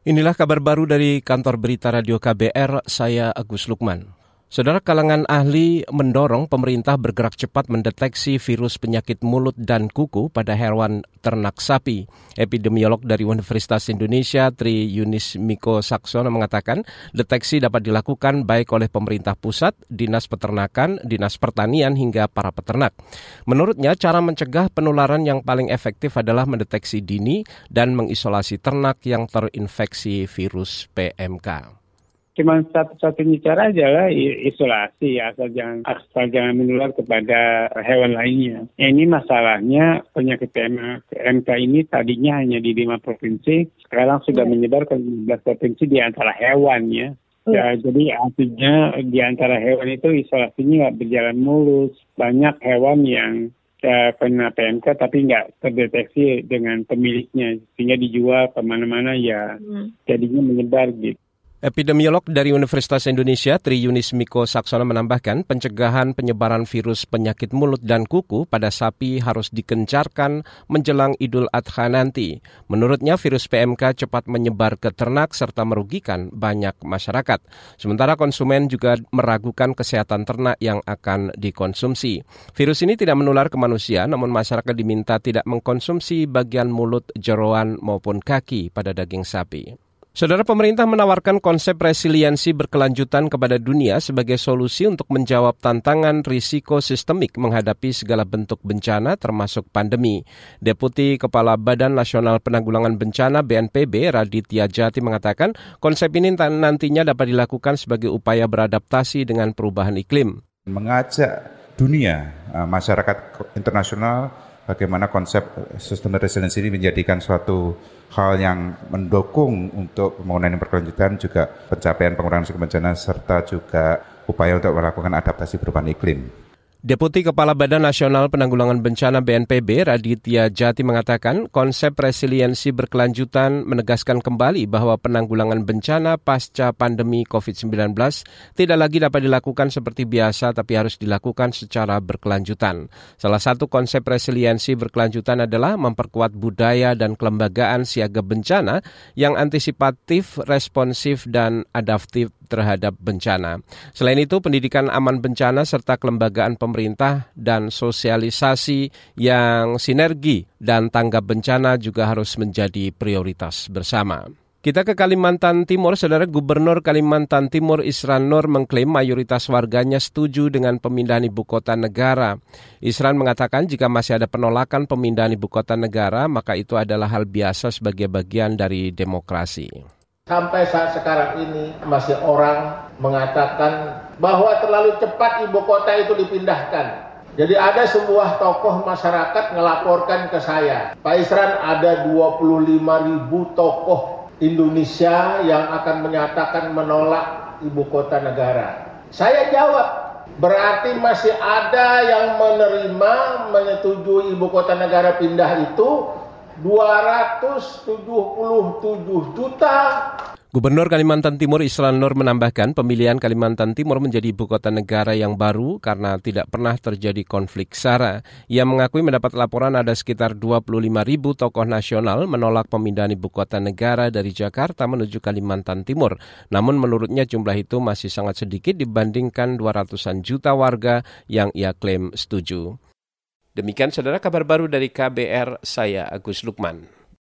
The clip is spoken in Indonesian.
Inilah kabar baru dari kantor berita radio KBR, saya Agus Lukman. Saudara kalangan ahli mendorong pemerintah bergerak cepat mendeteksi virus penyakit mulut dan kuku pada hewan ternak sapi. Epidemiolog dari Universitas Indonesia Tri Yunis Miko Saksono mengatakan deteksi dapat dilakukan baik oleh pemerintah pusat, dinas peternakan, dinas pertanian hingga para peternak. Menurutnya cara mencegah penularan yang paling efektif adalah mendeteksi dini dan mengisolasi ternak yang terinfeksi virus PMK cuma satu-satunya cara adalah isolasi asal jangan asal jangan menular kepada hewan lainnya. Ini masalahnya penyakit PMK ini tadinya hanya di lima provinsi, sekarang sudah ya. menyebar ke 15 provinsi di antara hewan ya. Ya, jadi artinya di antara hewan itu isolasinya nggak berjalan mulus. Banyak hewan yang uh, kena PMK tapi nggak terdeteksi dengan pemiliknya sehingga dijual ke mana-mana ya hmm. jadinya menyebar gitu. Epidemiolog dari Universitas Indonesia Tri Yunis Miko Saksono menambahkan pencegahan penyebaran virus penyakit mulut dan kuku pada sapi harus dikencarkan menjelang Idul Adha nanti. Menurutnya virus PMK cepat menyebar ke ternak serta merugikan banyak masyarakat. Sementara konsumen juga meragukan kesehatan ternak yang akan dikonsumsi. Virus ini tidak menular ke manusia namun masyarakat diminta tidak mengkonsumsi bagian mulut, jeroan maupun kaki pada daging sapi. Saudara pemerintah menawarkan konsep resiliensi berkelanjutan kepada dunia sebagai solusi untuk menjawab tantangan risiko sistemik menghadapi segala bentuk bencana termasuk pandemi. Deputi Kepala Badan Nasional Penanggulangan Bencana BNPB Raditya Jati mengatakan konsep ini nantinya dapat dilakukan sebagai upaya beradaptasi dengan perubahan iklim. Mengajak dunia, eh, masyarakat internasional bagaimana konsep sustainable resilience ini menjadikan suatu hal yang mendukung untuk pembangunan yang berkelanjutan juga pencapaian pengurangan risiko bencana serta juga upaya untuk melakukan adaptasi perubahan iklim. Deputi Kepala Badan Nasional Penanggulangan Bencana BNPB Raditya Jati mengatakan konsep resiliensi berkelanjutan menegaskan kembali bahwa penanggulangan bencana pasca pandemi COVID-19 tidak lagi dapat dilakukan seperti biasa tapi harus dilakukan secara berkelanjutan. Salah satu konsep resiliensi berkelanjutan adalah memperkuat budaya dan kelembagaan siaga bencana yang antisipatif, responsif, dan adaptif terhadap bencana. Selain itu, pendidikan aman bencana serta kelembagaan pemerintah dan sosialisasi yang sinergi dan tanggap bencana juga harus menjadi prioritas bersama. Kita ke Kalimantan Timur, Saudara Gubernur Kalimantan Timur Isran Nur mengklaim mayoritas warganya setuju dengan pemindahan ibu kota negara. Isran mengatakan jika masih ada penolakan pemindahan ibu kota negara, maka itu adalah hal biasa sebagai bagian dari demokrasi. Sampai saat sekarang ini masih orang mengatakan bahwa terlalu cepat ibu kota itu dipindahkan. Jadi ada sebuah tokoh masyarakat melaporkan ke saya, Pak Isran ada 25 ribu tokoh Indonesia yang akan menyatakan menolak ibu kota negara. Saya jawab, berarti masih ada yang menerima menyetujui ibu kota negara pindah itu 277 juta. Gubernur Kalimantan Timur Islan Nur menambahkan pemilihan Kalimantan Timur menjadi ibu kota negara yang baru karena tidak pernah terjadi konflik SARA. Ia mengakui mendapat laporan ada sekitar 25 ribu tokoh nasional menolak pemindahan ibu kota negara dari Jakarta menuju Kalimantan Timur. Namun menurutnya jumlah itu masih sangat sedikit dibandingkan 200-an juta warga yang ia klaim setuju. Demikian saudara kabar baru dari KBR, saya Agus Lukman.